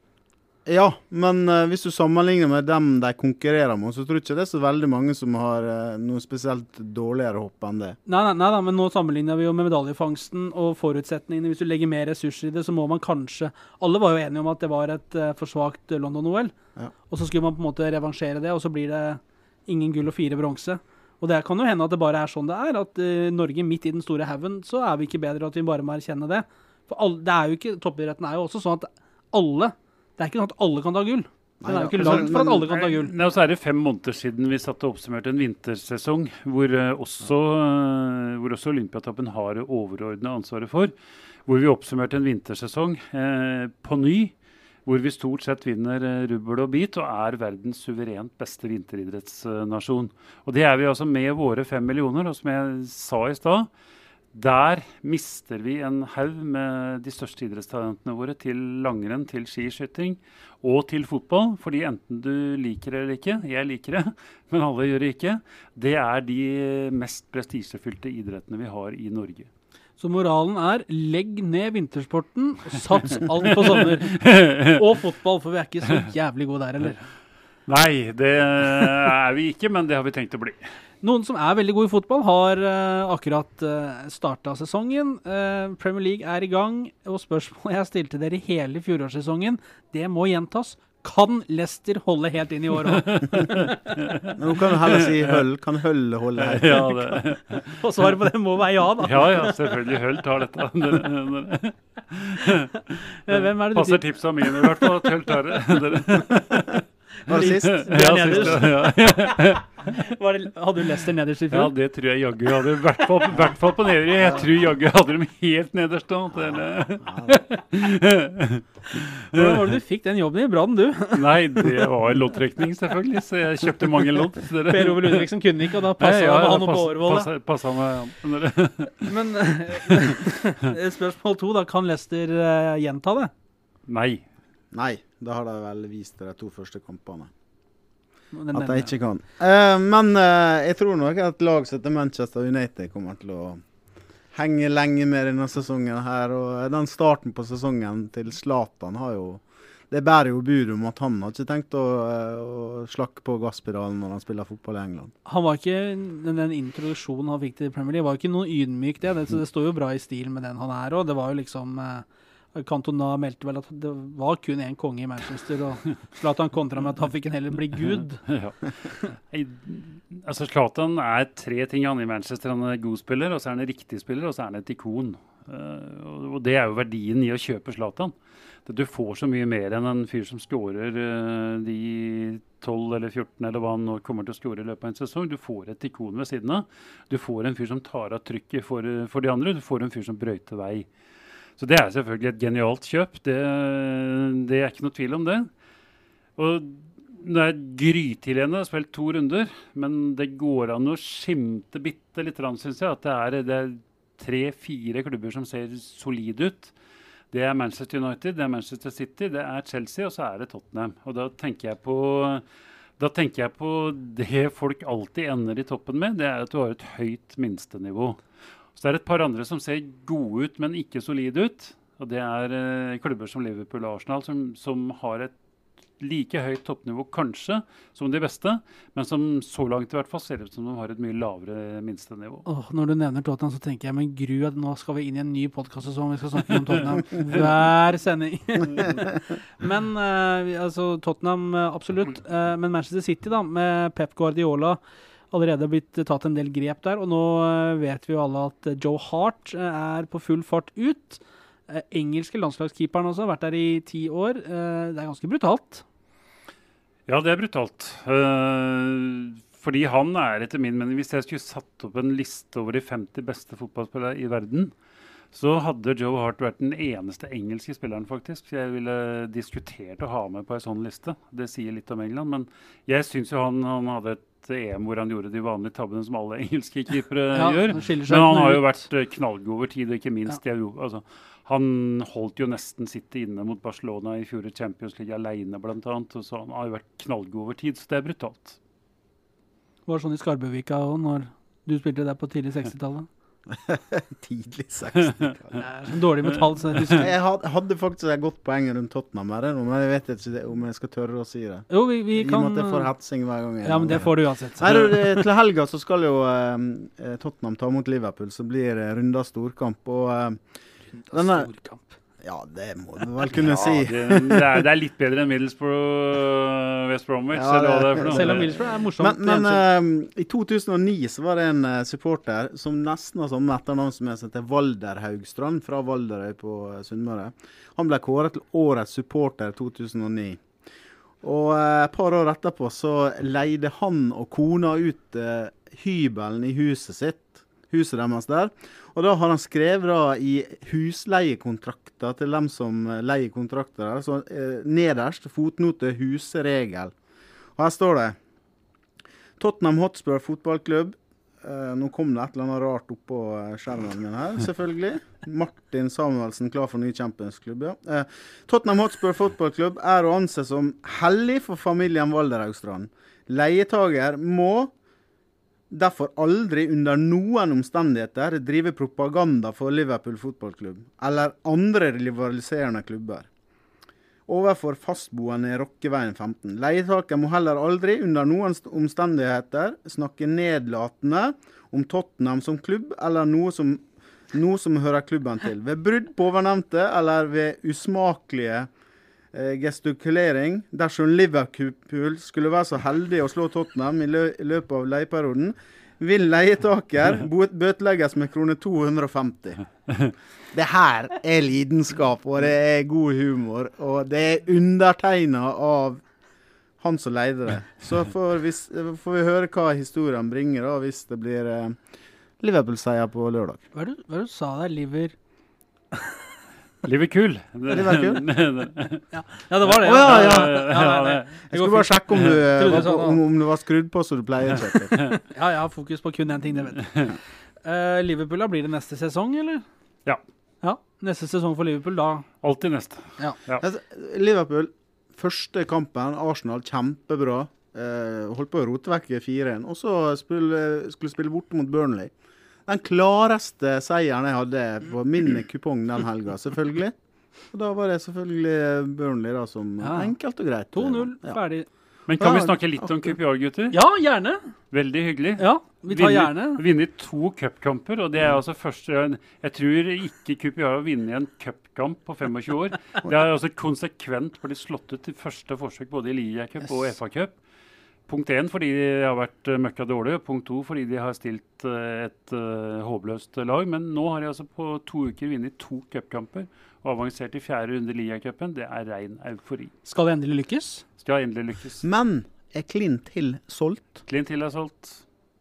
ja, men uh, hvis du sammenligner med dem de konkurrerer med, så tror jeg ikke det er så veldig mange som har uh, noe spesielt dårligere hopp enn det. Nei, nei, nei, men nå sammenligner vi jo med medaljefangsten og forutsetningene. Hvis du legger mer ressurser i det, så må man kanskje Alle var jo enige om at det var et uh, for svakt London-OL. Ja. Og så skulle man på en måte revansjere det, og så blir det ingen gull og fire bronse. Og det kan jo hende at det bare er sånn det er. At Norge midt i den store haugen, så er vi ikke bedre, at vi bare må erkjenne det. For alle, det er jo ikke, Toppidretten er jo også sånn at alle det er ikke sånn at alle kan ta gull. Det er jo ikke langt for at alle kan ta gull. Nei, og så er det fem måneder siden vi satt og oppsummerte en vintersesong hvor uh, også, uh, hvor også Olympiatoppen har det overordna ansvaret for. Hvor vi oppsummerte en vintersesong eh, på ny. Hvor vi stort sett vinner rubbel og bit og er verdens suverent beste vinteridrettsnasjon. Og det er vi altså med våre fem millioner. Og som jeg sa i stad, der mister vi en haug med de største idrettstalentene våre til langrenn, til skiskyting og til fotball. Fordi enten du liker det eller ikke, jeg liker det, men alle gjør det ikke, det er de mest prestisjefylte idrettene vi har i Norge. Så moralen er legg ned vintersporten, sats alt på sommer. Og fotball, for vi er ikke så jævlig gode der heller. Nei, det er vi ikke, men det har vi tenkt å bli. Noen som er veldig gode i fotball, har uh, akkurat uh, starta sesongen. Uh, Premier League er i gang, og spørsmålet jeg stilte dere i hele fjorårssesongen, det må gjentas. Kan Lester holde helt inn i år òg? Nå kan du heller si Høll. Kan Høll holde her? Ja, det. og svaret på det må være ja, da. ja, ja, selvfølgelig. Høll tar dette. Hvem er det du Passer tipsa mine i hvert fall. at Høll tar det. Var det sist? Ja, sist. ja. Var det, hadde du Leicester nederst i ja, det tror jeg jaggu hadde. I hvert fall, hvert fall på nedre. Jeg tror jaggu hadde dem helt nederst. da. Hvordan var det du fikk den jobben i Brann, du? Nei, det var loddtrekning, selvfølgelig. Så jeg kjøpte mange lodd. Per Ove Ludvigsen kunne ikke, og da passa Ja, han opp på Årvoll. da. passer- han. Men eh, spørsmål to, da. Kan Leicester eh, gjenta det? Nei. Nei, det har de vel vist de to første kampene. At jeg de ikke kan. Uh, men uh, jeg tror nok at lag som heter Manchester United kommer til å henge lenge med denne sesongen her. Og eh, den starten på sesongen til Zlatan har jo Det bærer jo bud om at han har ikke tenkt å, å slakke på gasspedalen når han spiller fotball i England. Han var ikke, den, den introduksjonen han fikk til Premier League, var ikke noe ydmyk, det. Det, så det står jo bra i stil med den han er òg. Det var jo liksom eh, Cantona meldte vel at det var kun én konge i Manchester, og Zlatan kontra med at han fikk en heller bli gud. Ja. Altså, Zlatan er tre ting han i Manchester. Han er god spiller, og så er han en riktig spiller, og så er han et ikon. Eh, og- det er jo verdien i å kjøpe Zlatan. Du får så mye mer enn en fyr som skårer eh, de 12 eller 14 eller hva han nå kommer til å score i løpet av en sesong. Du får et ikon ved siden av. Du får en fyr som tar av trykket for, for de andre. Du får en fyr som brøyter vei. Så det er selvfølgelig et genialt kjøp. Det, det er ikke noe tvil om det. Og det er har spilt to runder, men det går an å skimte bitte litt, syns jeg. At det er, er tre-fire klubber som ser solide ut. Det er Manchester United, det er Manchester City, det er Chelsea, og så er det Tottenham. Og da tenker jeg på tenker jeg på det folk alltid ender i toppen med, det er at du har et høyt minstenivå. Så det er et par andre som ser gode ut, men ikke solide ut. Og det er eh, klubber som Liverpool og Arsenal, som, som har et like høyt toppnivå kanskje som de beste, men som så langt i hvert fall ser ut som de har et mye lavere minstenivå. Oh, når du nevner Tottenham, så tenker jeg med gru at nå skal vi inn i en ny podkastsesong. Vi skal snakke om Tottenham hver sending. men eh, altså Tottenham, eh, absolutt. Eh, men Manchester City, da, med Pep Guardiola allerede blitt tatt en del grep der. Og nå eh, vet vi jo alle at Joe Hart eh, er på full fart ut. Eh, engelske landslagskeeperen også, har vært der i ti år. Eh, det er ganske brutalt. Ja, det er brutalt. Eh, fordi han er etter min mening Hvis jeg skulle satt opp en liste over de 50 beste fotballspillere i verden, så hadde Joe Hart vært den eneste engelske spilleren faktisk jeg ville diskutert å ha med på en sånn liste. Det sier litt om England, men jeg syns jo han, han hadde et EM hvor han gjorde de vanlige tabbene som alle engelske keepere Ja, gjør. Men han har jo vært eh, knallgod over tid, og ikke minst i Europa. Altså, han holdt jo nesten sitte inne mot Barcelona i fjor i Champions League blant annet. Så han har jo vært knallgod over tid, så det er brutalt. Var det sånn i Skarbøvika òg, når du spilte der på tidlig 60-tallet? Tidlig 60-tall. Det er sånn dårlig med tall. jeg hadde faktisk et godt poeng rundt Tottenham, her, men jeg vet ikke om jeg skal tørre å si det. Jo, vi, vi I og med at jeg får hetsing hver gang. Ja, men det får du uansett. Nei, Til helga så skal jo eh, Tottenham ta mot Liverpool, så blir det runda storkamp. Og eh, denne- Storkamp. Ja, det må du vel kunne si. det, det, er, det er litt bedre enn Middlesbrough West Bromwich. Ja, det det- Selv om Middlesbrough er morsomt. Men, men eh, i 2009 så var det en eh, supporter som nesten har samme etternavn som jeg, som heter Valder Haugstrand fra Valderøy på eh, Sunnmøre. Han ble kåret til årets supporter 2009. Og eh, et par år etterpå så leide han og kona ut eh, hybelen i huset sitt, huset deres der. Og da har han skrevet da i husleiekontrakter til dem som eh, leier kontrakter der, så eh, nederst fotnote husregel. Og her står det Tottenham Hotspur fotballklubb. Eh, nå kom det et eller annet rart oppå eh, skjermen min her, selvfølgelig. Martin Samuelsen klar for ny Champions-klubb, ja. Eh, Tottenham Hotspur fotballklubb er å anse som hellig for familien Valderhaugstrand. Leietager må derfor aldri under noen omstendigheter drive propaganda for Liverpool fotballklubb eller andre rivaliserende klubber. overfor fastboende i Rokkeveien 15. Leietaker må heller aldri, under noen omstendigheter, snakke nedlatende om Tottenham som klubb eller noe som, noe som hører klubben til. Ved brudd på ovennevnte eller ved usmakelige gestikulering dersom Liverpool skulle være så heldig å slå Tottenham i, lø i løpet av leieperioden, vil leietaker bøtelegges med krone 250. Det her er lidenskap, og det er god humor, og det er undertegna av han som leide det. Så får vi, får vi høre hva historien bringer da, hvis det blir eh, Liverpool-seier på lørdag. Hva er det du sa der? Liver Liverpool. Liverpool? Ja, det var det. Ja, ja. ja, det- Jeg skulle bare sjekke om du, du var på, om, om du var skrudd på som du pleier. Ja, jeg har fokus på kun én ting, det vet du. Eh, Liverpool, da blir det neste sesong, eller? Ja. Ja, Neste sesong for Liverpool, da Alltid neste. Ja. Liverpool, første kampen, Arsenal, kjempebra. Uh, holdt på å rote vekk 4-1. Og så skulle, skulle spille borte mot Burnley. Den klareste seieren jeg hadde på min kupong den helga, selvfølgelig. Og da var det selvfølgelig Burnley da som Ja. enkelt og greit. 2-0, Ja. ferdig. Men kan vi snakke litt om QPR, gutter? Ja, gjerne. Veldig hyggelig. Ja, vi tar gjerne. Vunnet to cupkamper, og det er altså første Jeg tror ikke QPR har vunnet en cupkamp på 25 år. Det er altså konsekvent blitt slått ut i første forsøk både i Liga Cup og Yes. Punkt én fordi de har vært uh, møkka dårlige. Punkt to fordi de har stilt eh, et uh, håpløst lag. Men nå har de altså på to uker vunnet to cupkamper og avansert i fjerde runde i Ligacupen. Det er rein eufori. Skal det endelig lykkes? Skal endelig lykkes. Men er Clint Hill solgt Clint Hill er solgt.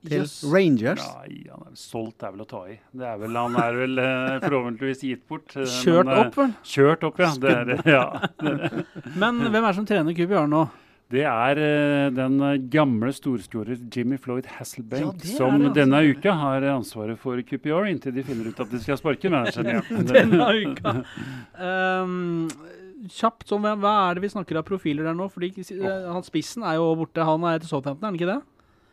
til yes. Rangers? Nei, han er solgt er vel å ta i. Det er vel, han er vel eh, forhåpentligvis gitt bort. eh, Kjørt men, eh, opp, vel. Kjørt opp, ja. Det er, ja. Men hvem er det som trener QPR nå? Det er eh, den eh, gamle storskårer Jimmy Floyd Hasselbank Ja, som det, altså. denne uka har ansvaret for QPR, inntil de finner ut at de skal sparke manageren igjen. Denne uka. Um, kjapt, så hva, hva er det vi snakker av profiler der nå? Fordi eh, han Spissen er jo borte. Han er til Southampton, er han ikke det?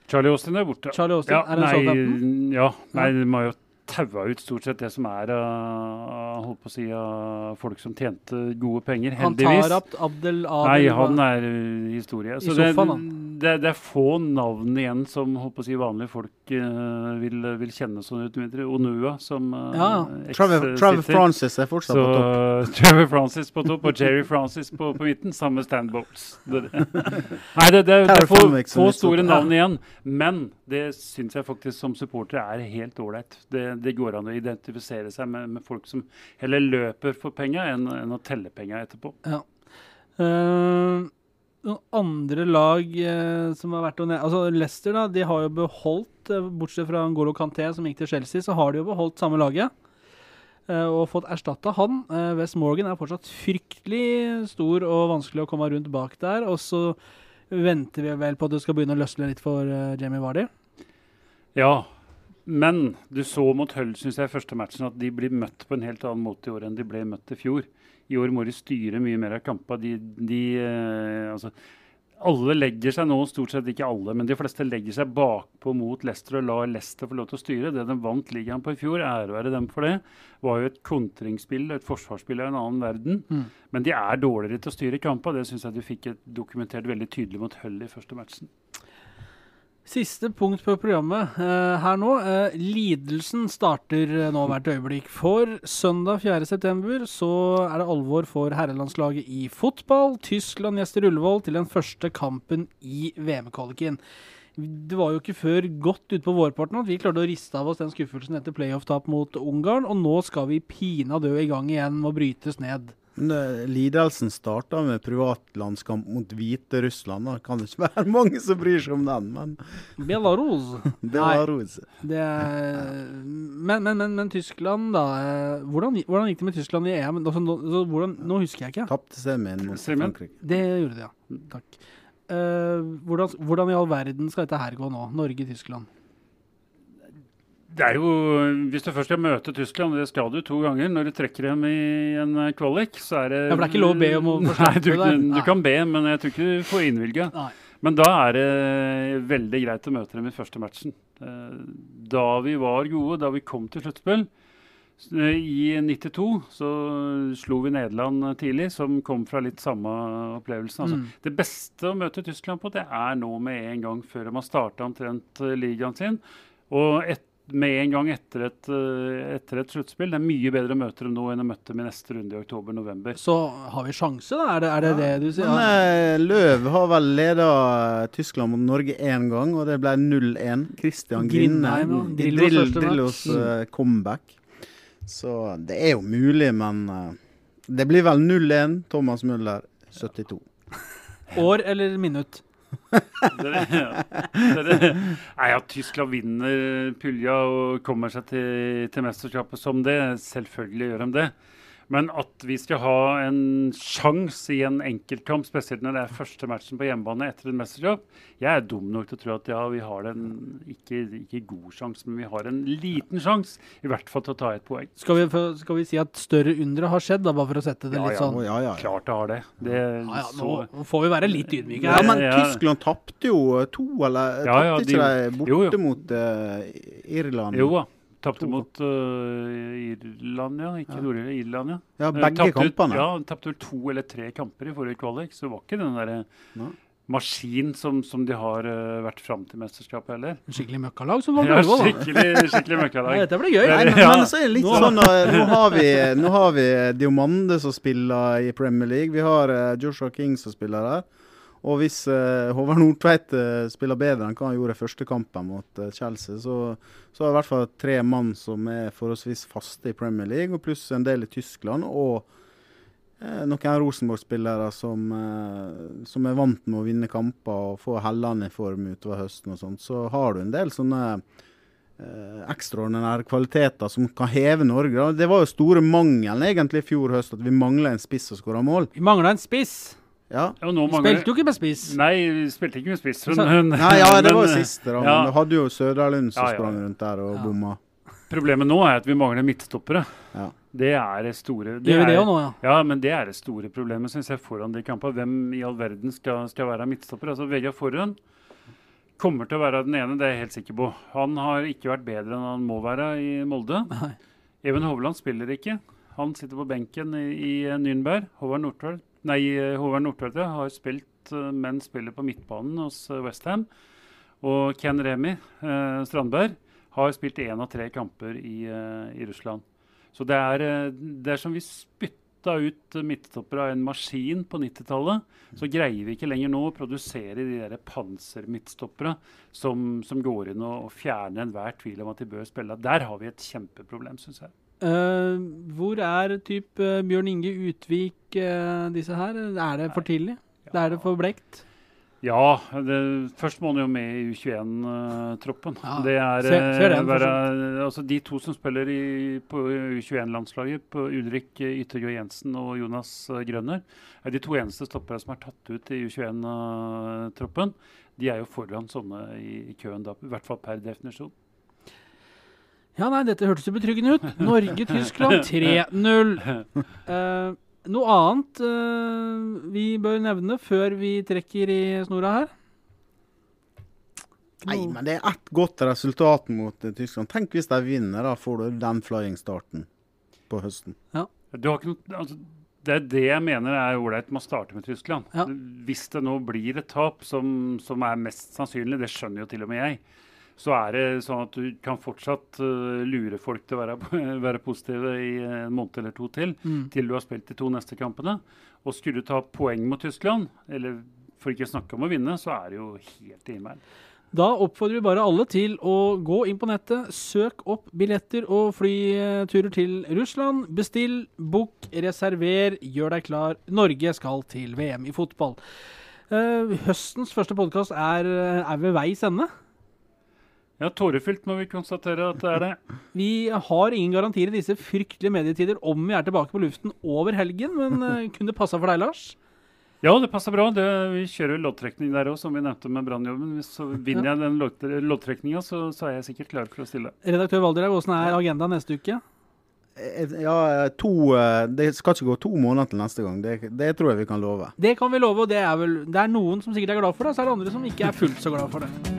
Charlie Austin er borte. Charlie Austin, ja, er nei? Ja, nei, Mayotte. Taua ut stort sett det som er av holdt på å si, av folk som tjente gode penger, Han heldigvis. tar opp Abdel Adel Nei, han er uh, historie. I Så det, sofaen, det, det er få navn igjen som håper å si, vanlige folk uh, vil, vil kjenne sånn ut. Onua, som uh, Ja, Trevor, Trevor. Francis er fortsatt Så på topp. Trevor Francis på topp og Jerry Francis på, på midten, sammen med Stan Bowles. Det, det. Nei, det, det, det er få, få store navn igjen. Men det syns jeg faktisk som supporter er helt ålreit. Det, det går an å identifisere seg med, med folk som heller løper for penga enn, enn å telle penga etterpå. Eh, noen andre lag eh, som har vært å ne- Altså Leicester, da. De har jo beholdt, eh, bortsett fra Ngolo Kanté som gikk til Chelsea, så har de jo beholdt samme laget. eh, og fått erstatta han. Eh, West Morgan er fortsatt fryktelig stor og vanskelig å komme rundt bak der. Og så venter vi vel på at det skal begynne å løsne litt for eh, Jamie Vardy. Ja, men du så mot Hull, syns jeg, første matchen at de blir møtt på en helt annen måte i år enn de ble møtt i fjor. I år må de styre mye mer av kampene. De, de, eh, altså, alle legger seg nå, stort sett ikke alle, men de fleste legger seg bakpå mot Leicester og lar Leicester få lov til å styre. Det de vant ligaen på i fjor, ære være dem for det, var jo et kontringsspill, et forsvarsspill av en annen verden. Mm. Men de er dårligere til å styre kampa. Det syns jeg du fikk dokumentert veldig tydelig mot Hull i første matchen. Siste punkt på programmet eh, her nå. Eh, lidelsen starter eh, nå hvert øyeblikk. For søndag 4.9 så er det alvor for herrelandslaget i fotball. Tyskland gjester Ullevål til den første kampen i VM-kvaliken. Det var jo ikke før godt utpå vårparten at vi klarte å riste av oss den skuffelsen etter playoff-tap mot Ungarn, og nå skal vi pinadø i gang igjen med å brytes ned. Eh, Lidelsen starta med privatlandskamp mot Hviterussland. Det kan ikke være mange som bryr seg om den, men Belarus. Belarus. Nei. Det er, men, men, men, men Tyskland, da. eh, Hvordan, hvordan gikk det med Tyskland i EM? Altså, nå, hvordan, nå husker jeg ikke. Tapte semien mot Frankrike. Det gjorde det, ja. Takk. Uh, hvordan, hvordan i all verden skal dette her gå nå? Norge-Tyskland? Det er jo, Hvis du først skal møte Tyskland, det skal du to ganger, når du trekker dem i en eh, kvalik, så er det Ja, for det er ikke lov å be om å få Nei, slippe du, du kan be, men jeg tror ikke du får innvilga. Men da er det veldig greit å møte dem i første matchen. Eh, Da vi var gode, da vi kom til sluttspill, eh, I 92 så slo vi Nederland tidlig, som kom fra litt samme opplevelsen. Altså, Mm. Det beste å møte Tyskland på, det er nå med en gang før de har starta omtrent ligaen sin. Og et, med en gang etter et, eh, etter et sluttspill. Det er mye bedre å møte dem nå enn å møte dem i neste runde i oktober-november. Så har vi sjanse, da? Er det er det, det du sier? Men eh, Løv har vel leda Tyskland mot Norge én gang, og det ble 0-1. Christian Grinne. Grindheim, i Drillos. Drillos uh, comeback. Så det er jo mulig, men uh, det blir vel 0-1. Thomas Müller 72. År eller minutt? Nei, at Tyskland vinner pulja og kommer seg til, til mesterskapet som det, selvfølgelig gjør de det. Men at vi skal ha en sjanse i en enkeltkamp, spesielt når det er første matchen på hjemmebane etter en mesterskap Jeg er dum nok til å tro at ja, vi har en ikke, ikke god sjanse, men vi har en liten sjanse, i hvert fall til å ta et poeng. Skal vi, skal vi si at større undre har skjedd, da, bare for å sette det Ja, litt ja. sånn ja, ja, ja. Klart det har det. det ja, ja, så, Nå får vi være litt ydmyke ja, men Ja. Tyskland tapte jo to, eller Ja, ja, tapte de- ikke de borte jo, jo. mot uh, Irland? jo da. Tapte mot uh, Irland, ja. Ikke Ja. Nord-Irland, Irland, ja. Ja, Eh, begge tapte ut- kampene. Ja, tapte vel to eller tre kamper i forrige kvalik, så det var ikke den derre Nei. maskin som, som de har uh, vært fram til mesterskapet heller. Skikkelig møkkalag som var Ja, gode, da. skikkelig, skikkelig møkkalag. møkkalag. dette blir gøy. Nei, men, Ja. men så er det litt Nå- sånn uh, nå har vi, nå har vi Diomande som spiller i Premier League. Vi har uh, Joshua King som spiller der. Og hvis eh, Håvard Nordtveit eh, spiller bedre enn hva han gjorde i første kampen mot eh, Chelsea, så, så er det i hvert fall tre mann som er forholdsvis faste i Premier League, og pluss en del i Tyskland. Og noen Rosenborg-spillere som, som er vant med å vinne kamper og få hellene i form utover høsten og sånt. Så har du en del sånne eh, ekstraordinære kvaliteter som kan heve Norge. Det var jo store mangelen egentlig i fjor høst, at vi mangla en spiss og skåra mål. Vi mangla en spiss. Ja. Og nå mangler- Spilte jo ikke med spiss. Nei, vi spilte ikke med spiss. Hun, hun, Nei, ja, det var jo siste, da. ja. Men du hadde jo Søderlund som Ja, ja, sprang rundt der og Ja. bomma. Problemet nå er at vi mangler midtstoppere. Ja. Det er det store Gjør vi det er- òg nå, ja? Ja, men det er det store problemet synes jeg, foran de kampene. Hvem i all verden skal, skal være midtstopper? Altså Vegard Forhund kommer til å være den ene, det er jeg helt sikker på. Han har ikke vært bedre enn han må være i Molde. Nei. Even Hovland spiller ikke. Han sitter på benken i, i Nürnberg. Håvard Nordtveit Nei, eh, Håvard Nordtveit har spilt, eh, men spiller på midtbanen hos Westham. Og Ken Remi eh, Strandberg har spilt én av tre kamper i, eh, i Russland. Så det er, eh, det er som vi spytta ut eh, midtstoppere av en maskin på 90-tallet. Så greier vi ikke lenger nå å produsere de der pansermidtstoppere som, som går inn og, og fjerner enhver tvil om at de bør spille. Der har vi et kjempeproblem, syns jeg. Eh, hvor er typ uh, Bjørn Inge Utvik, uh, disse her? Er det for tidlig? Er det for blekt? Ja, det, først må han jo med i U21-troppen. Ja, det er ser- ser den, være, altså De to som spiller i, på U21-landslaget, på Ulrik Ytterjø Jensen og Jonas Grønner, er de to eneste stoppere som er tatt ut i U21-troppen. De er jo foran sånne i, i køen, da, i hvert fall per definisjon. Ja, nei, dette hørtes jo betryggende ut. Norge-Tyskland 3-0. Uh, noe annet uh, vi bør nevne før vi trekker i snora her? Nei, men det er ett godt resultat mot eh, Tyskland. Tenk hvis de vinner, da får du den flying-starten på høsten. Du har ikke noe, altså, det er det jeg mener er ålreit med å starte med Tyskland. Ja. Hvis det nå blir et tap, som, som er mest sannsynlig, det skjønner jo til og med jeg, så er det sånn at du kan fortsatt uh, lure folk til å være, være positive i en måned eller to til, Mm. til du har spilt de to neste kampene. Og skulle du ta poeng mot Tyskland, eller for ikke å snakke om å vinne, så er det jo helt i himmelen. Da oppfordrer vi bare alle til å gå inn på nettet, søk opp billetter og flyturer til Russland. Bestill, book, reserver, gjør deg klar. Norge skal til VM i fotball. Eh, høstens første podkast er, er ved veis ende. Ja, tårefylt må vi konstatere at det er det. Vi har ingen garantier i disse fryktelige medietider om vi er tilbake på luften over helgen, men eh, kunne det passa for deg, Lars? Ja, det passer bra. Det, vi kjører loddtrekning der òg, som vi nevnte med brannjobben. Hvis så vinner jeg den lodd- loddtrekninga, så, så er jeg sikkert klar for å stille. Redaktør Valderhaug, åssen er agendaen neste uke? Eh, Ja, to eh, Det skal ikke gå to måneder til neste gang. Det, det tror jeg vi kan love. Det kan vi love, og det er vel Det er noen som sikkert er glad for det, så er det andre som ikke er fullt så glad for det.